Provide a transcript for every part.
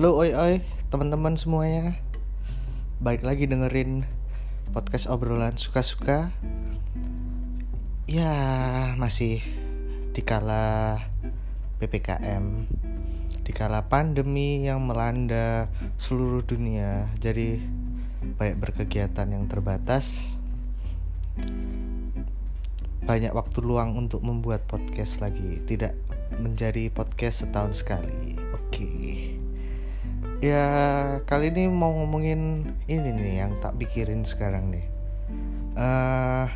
Halo oi oi teman-teman semuanya. Balik lagi dengerin podcast obrolan suka-suka. Ya masih dikala PPKM Dikala pandemi yang melanda seluruh dunia. Jadi banyak berkegiatan yang terbatas. Banyak waktu luang untuk membuat podcast lagi Tidak menjadi podcast setahun sekali. Oke Ya kali ini mau ngomongin ini nih yang tak pikirin sekarang nih. Uh,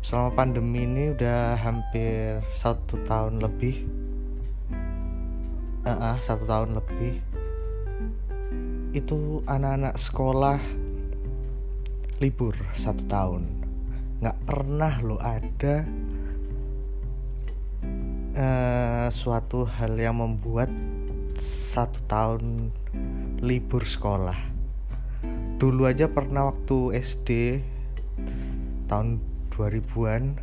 Selama pandemi ini udah hampir satu tahun lebih. Uh, uh, Satu tahun lebih. Itu anak-anak sekolah libur satu tahun. Nggak pernah lo ada uh, suatu hal yang membuat satu tahun libur sekolah. Dulu aja pernah waktu SD tahun 2000-an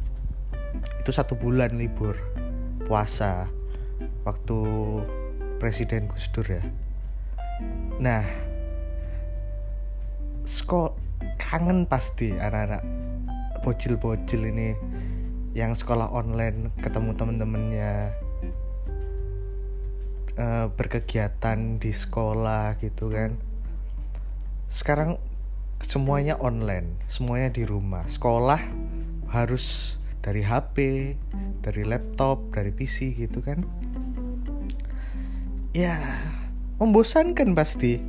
itu satu bulan libur puasa waktu Presiden Gus Dur ya. Nah sekolah kangen pasti anak-anak bocil-bocil ini yang sekolah online ketemu temen-temennya uh, berkegiatan di sekolah gitu kan. Sekarang semuanya online semuanya di rumah. Sekolah harus dari HP dari laptop dari PC gitu kan. Ya membosankan pasti.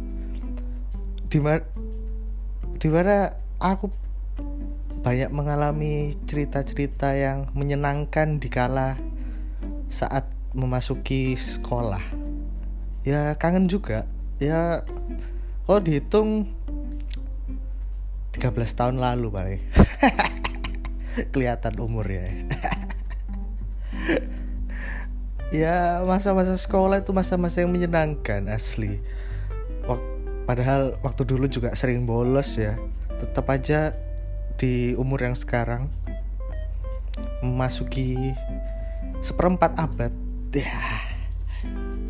Di mana di mana aku banyak mengalami cerita-cerita yang menyenangkan di kala saat memasuki sekolah. Ya kangen juga. Ya kalau dihitung 13 tahun lalu paling. Kelihatan umur ya. ya masa-masa sekolah itu masa-masa yang menyenangkan asli. Padahal waktu dulu juga sering bolos ya. Tetap aja di umur yang sekarang memasuki seperempat abad ya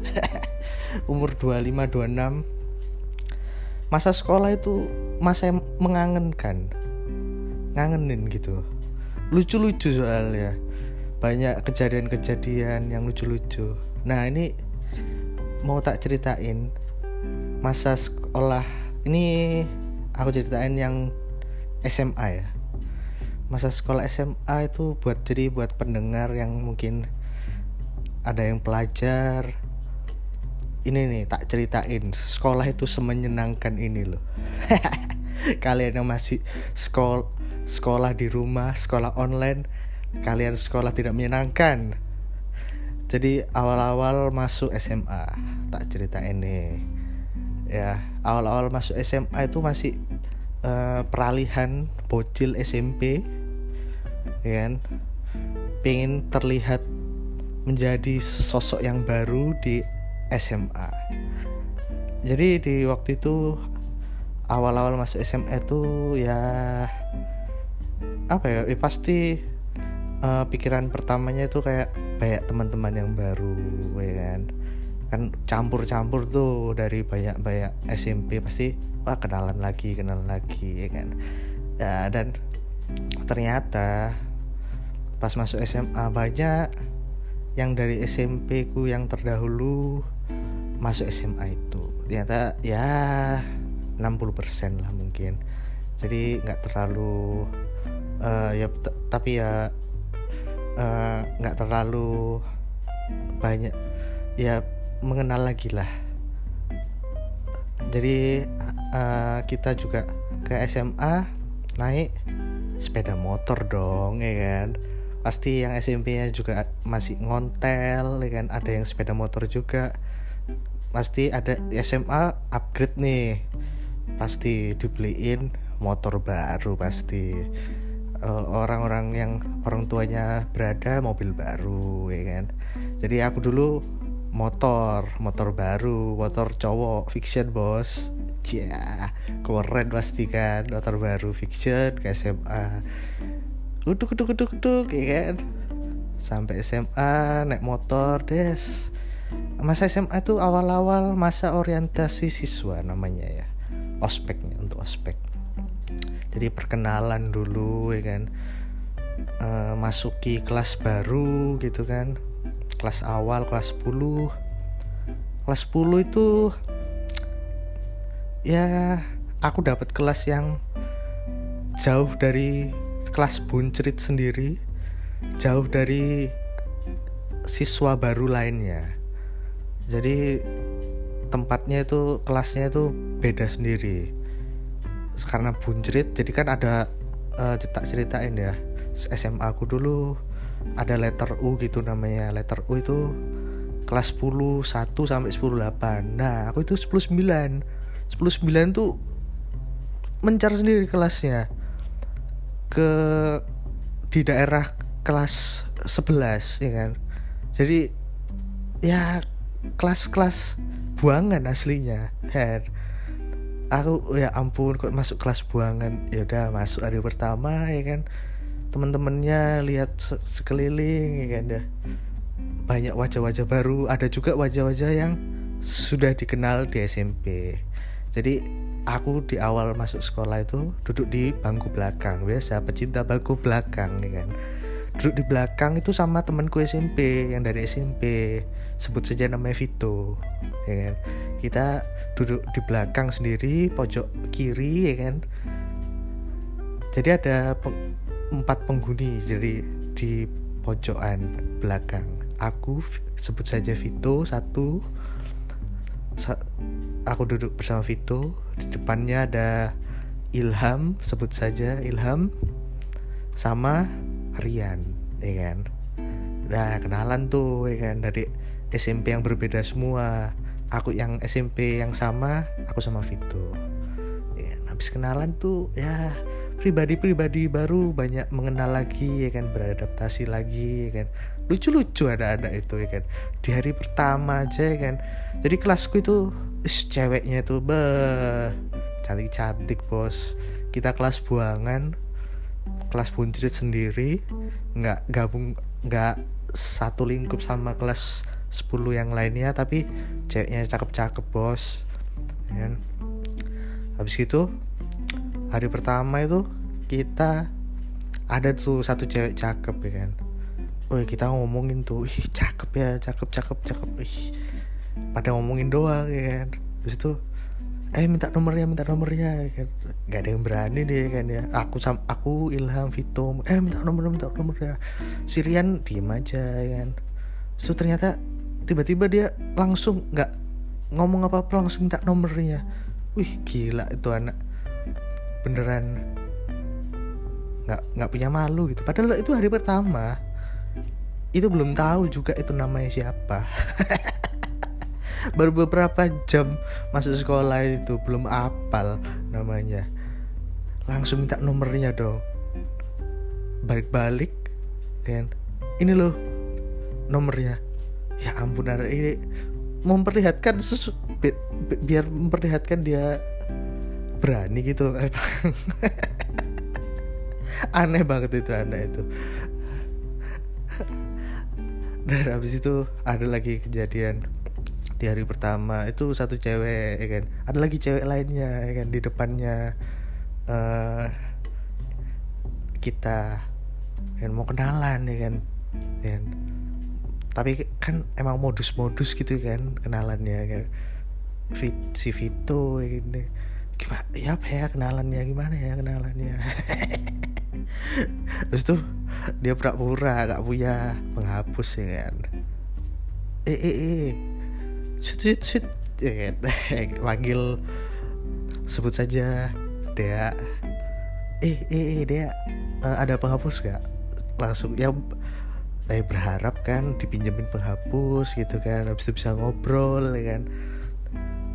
umur 25 26 masa sekolah itu masa yang mengangenkan ngangenin gitu. Lucu-lucu soalnya. Banyak kejadian-kejadian yang lucu-lucu. Nah ini mau tak ceritain masa sekolah ini aku ceritain yang SMA ya. Masa sekolah SMA itu buat jadi buat pendengar yang mungkin ada yang pelajar. Ini nih tak ceritain. Sekolah itu semenyenangkan ini loh. Kalian yang masih sekolah sekolah di rumah sekolah online kalian sekolah tidak menyenangkan. Jadi awal-awal masuk SMA tak ceritain nih. Ya awal-awal masuk SMA itu masih uh, peralihan bocil SMP ya kan? Pengen terlihat menjadi sosok yang baru di SMA jadi di waktu itu awal-awal masuk SMA itu ya apa ya, ya pasti uh, pikiran pertamanya itu kayak banyak teman-teman yang baru ya kan. Kan campur-campur tuh dari banyak-banyak SMP pasti wah kenalan lagi kenalan lagi ya kan. Ya dan ternyata pas masuk SMA banyak yang dari SMP ku yang terdahulu masuk SMA itu. Ternyata ya 60% lah mungkin. Jadi nggak terlalu uh, ya tapi ya eh, nggak uh, terlalu banyak ya mengenal lagi lah. Jadi uh, kita juga ke SMA naik sepeda motor dong ya kan pasti yang SMP-nya juga masih ngontel ya kan? Ada yang sepeda motor juga. Pasti ada SMA upgrade nih. Pasti dibeliin motor baru pasti. Eh, orang-orang yang orang tuanya berada mobil baru ya kan? Jadi aku dulu motor motor baru motor cowok fiction bos. Ya keren pasti kan? Motor baru fiction ke SMA uduk uduk uduk uduk ya kan? Sampai SMA naik motor des. Masa SMA itu awal-awal masa orientasi siswa namanya ya. Ospeknya untuk ospek. Jadi perkenalan dulu ya kan? E, masuki kelas baru gitu kan. Kelas awal kelas 10 kelas 10 itu ya aku dapat kelas yang jauh dari kelas buncrit sendiri jauh dari siswa baru lainnya. Jadi tempatnya itu kelasnya itu beda sendiri. Karena buncrit jadi kan ada uh, cetak ceritain ya SMA aku dulu ada letter U gitu namanya. Letter U itu kelas 10 1 sampai 10 8 nah aku itu 10 9 10 9 tuh mencar sendiri kelasnya ke di daerah kelas 11 ya kan? Jadi ya kelas-kelas buangan aslinya kan? Aku ya ampun kok masuk kelas buangan? Ya udah masuk hari pertama ya kan? Teman-temannya lihat sekeliling ya kan? Ya banyak wajah-wajah baru. Ada juga wajah-wajah yang sudah dikenal di SMP jadi aku di awal masuk sekolah itu duduk di bangku belakang biasa pecinta bangku belakang ya kan. Duduk di belakang itu sama temanku SMP yang dari SMP sebut saja namanya Vito ya kan. Kita duduk di belakang sendiri pojok kiri ya kan. Jadi ada peng empat penghuni jadi di pojokan belakang. Aku sebut saja Vito satu. Sa aku duduk bersama Vito di depannya ada Ilham sebut saja Ilham sama Rian ya kan? Nah kenalan tuh ya kan? Dari SMP yang berbeda semua. Aku yang SMP yang sama aku sama Vito. Ya, kan? habis kenalan tuh ya pribadi-pribadi baru banyak mengenal lagi ya kan? Beradaptasi lagi ya kan? Lucu-lucu ada ada itu ya kan? Di hari pertama aja ya kan? Jadi kelasku itu is, ceweknya itu be cantik-cantik bos. Kita kelas buangan kelas buncit sendiri nggak gabung nggak satu lingkup sama kelas 10 yang lainnya tapi ceweknya cakep-cakep bos. Ya kan? Habis itu hari pertama itu kita ada tuh satu cewek cakep ya kan? Wih kita ngomongin tuh Ih cakep ya cakep cakep cakep. Ih pada ngomongin doang ya kan. Habis itu eh minta nomornya minta nomornya kan. Nggak ada yang berani deh kan ya. Aku sam aku Ilham Vito eh minta nomor minta nomornya. Sirian diem aja ya kan. So ternyata tiba-tiba dia langsung nggak ngomong apa apa langsung minta nomornya. Wih gila itu anak. Beneran nggak nggak punya malu gitu. Padahal itu hari pertama. Itu belum tahu juga itu namanya siapa baru beberapa jam masuk sekolah itu belum apal namanya. Langsung minta nomornya dong. Balik-balik kan? Ini loh nomornya. Ya ampun ada ini memperlihatkan susu bi bi biar memperlihatkan dia berani gitu aneh banget itu anak itu. Dan habis itu ada lagi kejadian di hari pertama itu satu cewek ya kan? Ada lagi cewek lainnya ya kan di depannya. Uh, kita kan mau kenalan ya kan? Ya kan? Tapi kan emang modus-modus gitu kan kenalannya kan? Fit, si Vito ya kan? Gimana ya apa ya kenalannya? Gimana ya kenalannya? Terus tuh dia pura-pura gak punya penghapus ya kan? Eh eh eh shoot shoot shoot. Ya kan panggil sebut saja dia eh eh eh dia uh, ada penghapus gak langsung ya eh berharap kan dipinjemin penghapus gitu kan habis itu bisa ngobrol ya kan.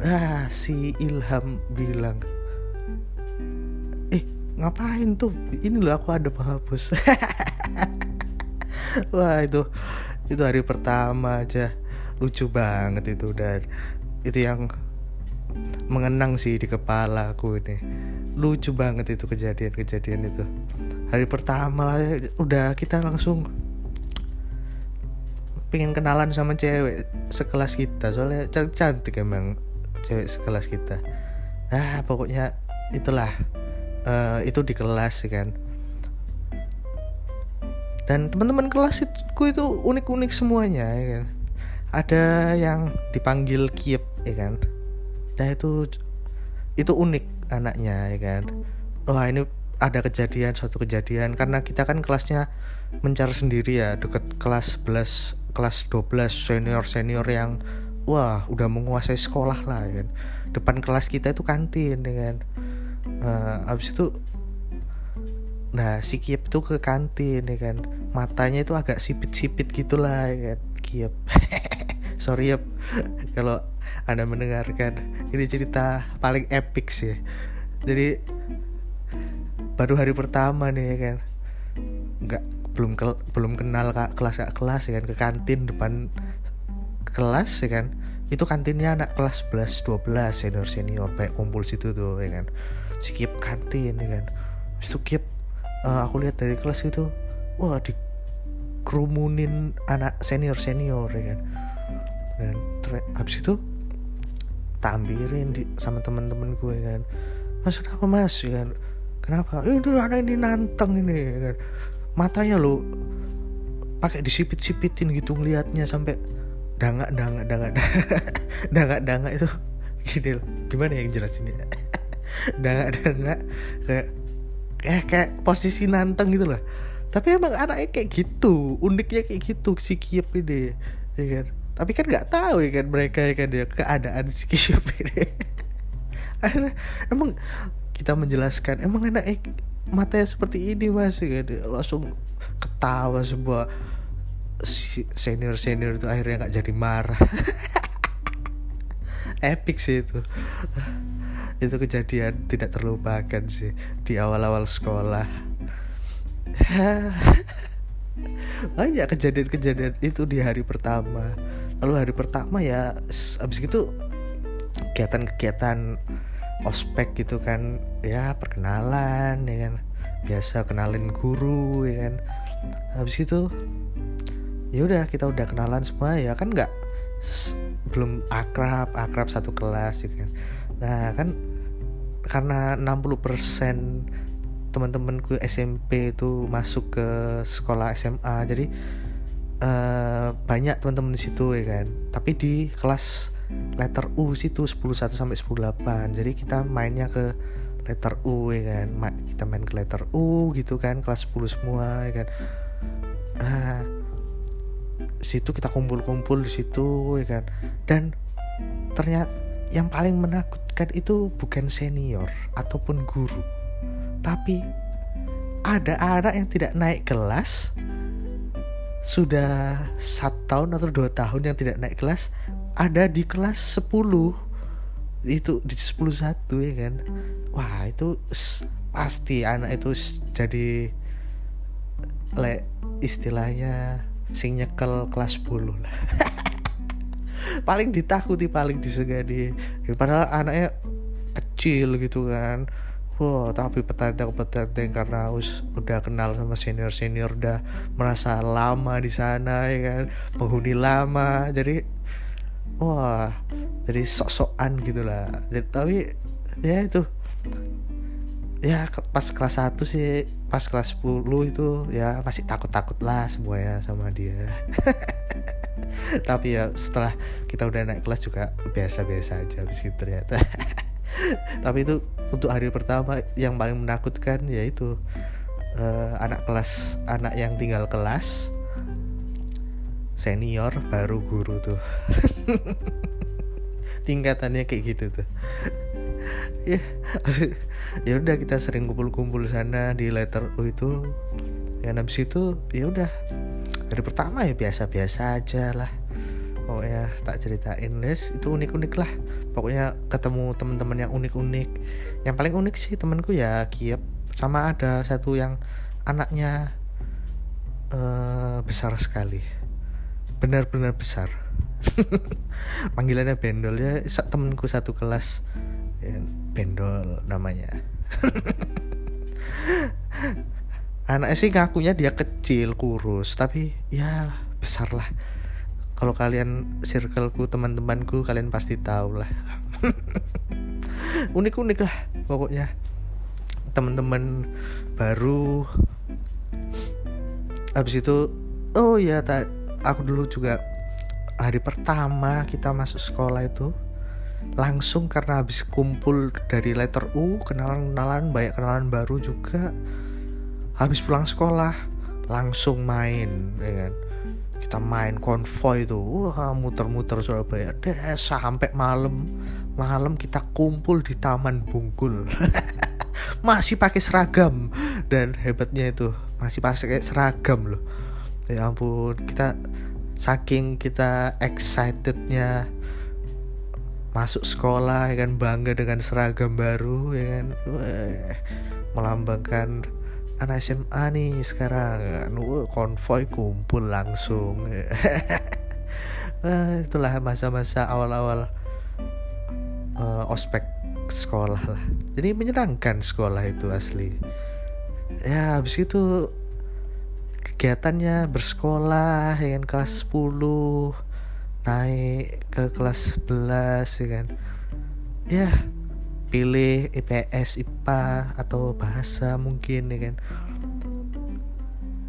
Ah si Ilham bilang eh ngapain tuh? Ini loh aku ada penghapus. Wah itu itu hari pertama aja lucu banget itu dan. Itu yang mengenang sih di kepala aku ini. Lucu banget itu kejadian-kejadian itu. Hari pertama lah udah kita langsung pengen kenalan sama cewek sekelas kita. Soalnya cantik, emang cewek sekelas kita. Ah pokoknya itulah uh, itu di kelas kan. Dan teman-teman kelasku itu unik-unik semuanya ya kan ada yang dipanggil Kiep ya kan? Nah itu itu unik anaknya ya kan? Wah ini ada kejadian suatu kejadian. Karena kita kan kelasnya mencar sendiri ya deket kelas 11 kelas 12 senior senior yang wah udah menguasai sekolah lah ya kan? Depan kelas kita itu kantin ya kan? Uh, habis itu nah si Kiep itu ke kantin ya kan? Matanya itu agak sipit-sipit gitulah ya kan? Kiep sorry ya kalau anda mendengarkan ini cerita paling epic sih. Jadi baru hari pertama nih ya kan. Nggak belum ke, belum kenal kak kelas kak kelas ya kan ke kantin depan kelas ya kan. Itu kantinnya anak kelas 11 12 senior senior kayak kumpul situ tuh ya kan. Skip kantin ya kan. Skip uh, aku lihat dari kelas itu wah di kerumunin anak senior senior ya kan dan habis itu tak ambilin di, sama teman-teman gue ya kan. Mas kenapa mas? Ya kan. Kenapa? Itu anak ini nanteng ini ya kan. Matanya lo pakai disipit-sipitin gitu ngelihatnya sampai dangak dangak dangak dangak dangak itu. Gini loh gimana yang jelasin ya dangak dangak kayak kayak kayak posisi nanteng gitu lah tapi emang anaknya kayak gitu uniknya kayak gitu si Kiep ini ya kan tapi kan nggak tahu ya kan mereka ya kan ya keadaan ini. Akhirnya emang kita menjelaskan emang anaknya matanya seperti ini mas kan langsung ketawa sebuah senior senior itu akhirnya nggak jadi marah. Epic sih itu. Itu kejadian tidak terlupakan sih di awal-awal sekolah. Banyak kejadian-kejadian itu di hari pertama lalu hari pertama ya abis itu kegiatan-kegiatan ospek gitu kan ya perkenalan ya kan. Biasa kenalin guru ya kan. Habis itu ya udah kita udah kenalan semua ya kan nggak belum akrab akrab satu kelas gitu kan. Nah kan karena 60% teman-temanku SMP itu masuk ke sekolah SMA jadi uh, banyak teman-teman di situ ya kan? Tapi di kelas letter U situ 10 1 sampai 10 8 jadi kita mainnya ke letter U ya kan? Ma kita main ke letter U gitu kan kelas 10 semua ya kan? Ah situ kita kumpul-kumpul di situ ya kan? Dan ternyata yang paling menakutkan itu bukan senior ataupun guru tapi ada anak yang tidak naik kelas sudah satu tahun atau dua tahun yang tidak naik kelas ada di kelas 10 itu di 10 satu ya kan? Wah itu pasti anak itu jadi le istilahnya sing nyekel kelas 10 lah. Paling ditakuti paling disegani. Padahal anaknya kecil gitu kan Wow, tapi petandang petandang karena us, udah kenal sama senior senior udah merasa lama di sana ya kan? Penghuni lama jadi wah jadi sok-sokan gitu lah. Jadi, tapi ya itu. Ya pas kelas 1 sih pas kelas 10 itu ya masih takut-takut lah semua ya sama dia. Tapi ya setelah kita udah naik kelas juga biasa-biasa aja habis ternyata. Tapi itu untuk hari pertama yang paling menakutkan yaitu uh, anak kelas anak yang tinggal kelas senior baru guru tuh. Tingkatannya kayak gitu tuh. Ya ya udah kita sering kumpul-kumpul sana di letter U itu. Ya habis itu ya udah hari pertama ya biasa-biasa aja lah pokoknya tak ceritain. Les itu unik-unik lah. Pokoknya ketemu teman-teman yang unik-unik. Yang paling unik sih temanku ya Kiep sama ada satu yang anaknya uh, besar sekali. Benar-benar besar. Panggilannya bendol. Ya temenku satu kelas. Ya, bendol namanya. Anaknya sih ngakunya dia kecil kurus. Tapi ya besar lah kalau kalian circleku teman-temanku kalian pasti tahu lah unik-unik lah pokoknya. Teman-teman baru. Habis itu oh ya tak aku dulu juga hari pertama kita masuk sekolah itu langsung karena habis kumpul dari letter U kenalan-kenalan banyak kenalan baru juga habis pulang sekolah langsung main ya kan kita main konvoy itu wah muter-muter Surabaya. Deh sampai malam malam kita kumpul di Taman Bungkul masih pakai seragam. Dan hebatnya itu masih pakai seragam loh. Ya ampun kita saking kita excitednya masuk sekolah ya kan bangga dengan seragam baru ya kan. Melambangkan anak SMA nih sekarang. Nu konvoy kumpul langsung. Nah, itulah masa-masa awal-awal uh, ospek sekolah lah. Jadi menyenangkan sekolah itu asli. Ya habis itu kegiatannya bersekolah ya kan kelas 10 naik ke kelas 11 ya kan. Ya pilih IPS IPA atau bahasa mungkin ya kan?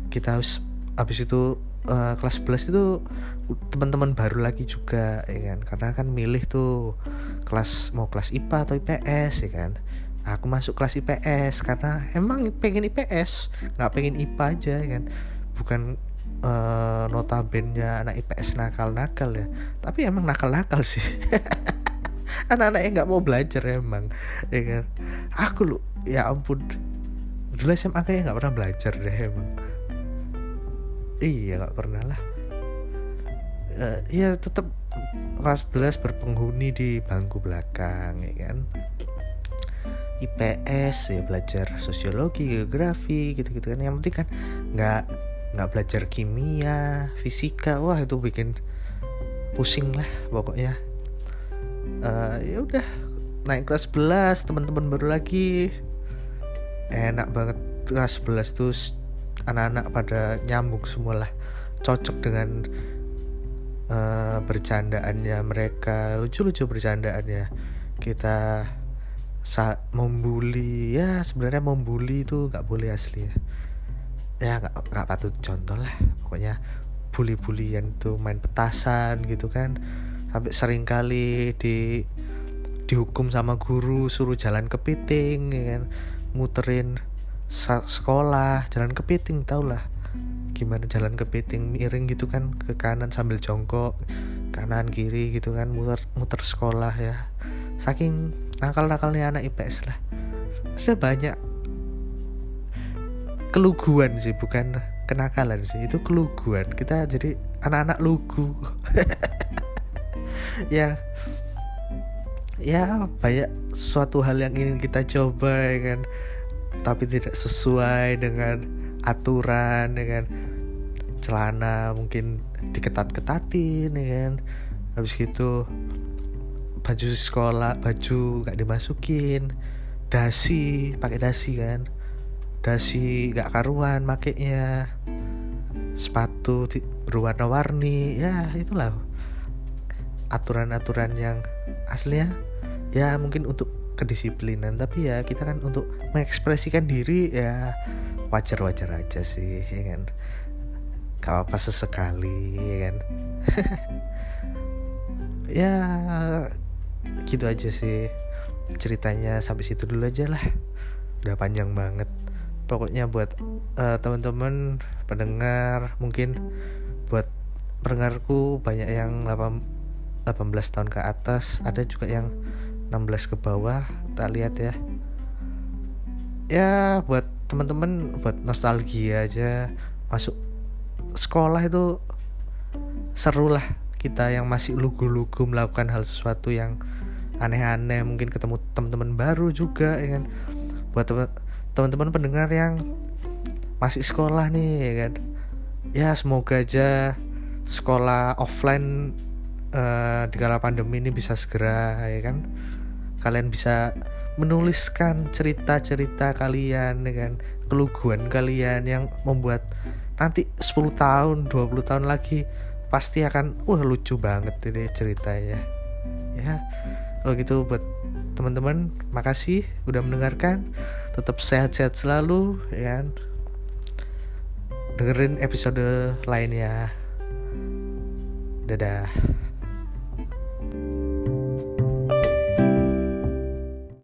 Kita harus habis itu uh, kelas 11 itu teman-teman baru lagi juga ya kan? Karena kan milih tuh kelas mau kelas IPA atau IPS ya kan? Aku masuk kelas IPS karena emang pengen IPS nggak pengen IPA aja ya kan? Bukan uh, notabene anak IPS nakal-nakal ya. Tapi emang nakal-nakal sih anak-anak yang nggak mau belajar emang ya kan? Aku lu ya ampun. Dulu SMA kayak nggak pernah belajar deh emang. Iya nggak pernah lah. Uh, ya tetap kelas 11 berpenghuni di bangku belakang ya kan? IPS ya belajar sosiologi geografi gitu-gitu kan. Yang penting kan nggak nggak belajar kimia fisika. Wah itu bikin pusing lah pokoknya uh, ya udah naik kelas 11 teman-teman baru lagi. Enak banget kelas 11 tuh anak-anak pada nyambung semua lah cocok dengan uh, bercandaannya mereka lucu-lucu bercandaannya. Kita saat membuli ya sebenarnya membuli itu nggak boleh asli ya. Ya nggak nggak patut contoh lah pokoknya bully-bulian tuh main petasan gitu kan sampai sering kali di dihukum sama guru suruh jalan kepiting ya kan. Muterin sekolah jalan kepiting tau lah. Gimana jalan kepiting miring gitu kan ke kanan sambil jongkok kanan kiri gitu kan muter muter sekolah ya. Saking nakal nakalnya anak IPS lah. Saya banyak keluguan sih bukan kenakalan sih. Itu keluguan. Kita jadi anak-anak lugu ya. Ya banyak suatu hal yang ingin kita coba ya kan? Tapi tidak sesuai dengan aturan ya kan? Celana mungkin diketat-ketatin ya kan? Habis gitu baju sekolah baju gak dimasukin. Dasi pakai dasi kan? Dasi gak karuan makainya. Sepatu berwarna-warni ya itulah aturan-aturan yang aslinya ya mungkin untuk kedisiplinan tapi ya kita kan untuk mengekspresikan diri ya wajar-wajar aja sih ya kan? Gak apa-apa sesekali ya kan? Ya gitu aja sih. Ceritanya sampai situ dulu aja lah. Udah panjang banget. Pokoknya buat uh, teman-teman pendengar mungkin buat pendengarku banyak yang 18 tahun ke atas ada juga yang 16 ke bawah kita lihat ya. Ya buat teman-teman buat nostalgia aja masuk sekolah itu seru lah kita yang masih lugu-lugu melakukan hal sesuatu yang aneh-aneh mungkin ketemu teman-teman baru juga ya kan? Buat teman-teman pendengar yang masih sekolah nih ya kan? Ya semoga aja sekolah offline uh, di kala pandemi ini bisa segera ya kan? Kalian bisa menuliskan cerita-cerita kalian dengan keluguan kalian yang membuat nanti 10 tahun 20 tahun lagi pasti akan wah lucu banget ini ceritanya. Ya kalau gitu buat teman-teman makasih udah mendengarkan. Tetap sehat-sehat selalu ya kan? Dengerin episode lainnya. Dadah.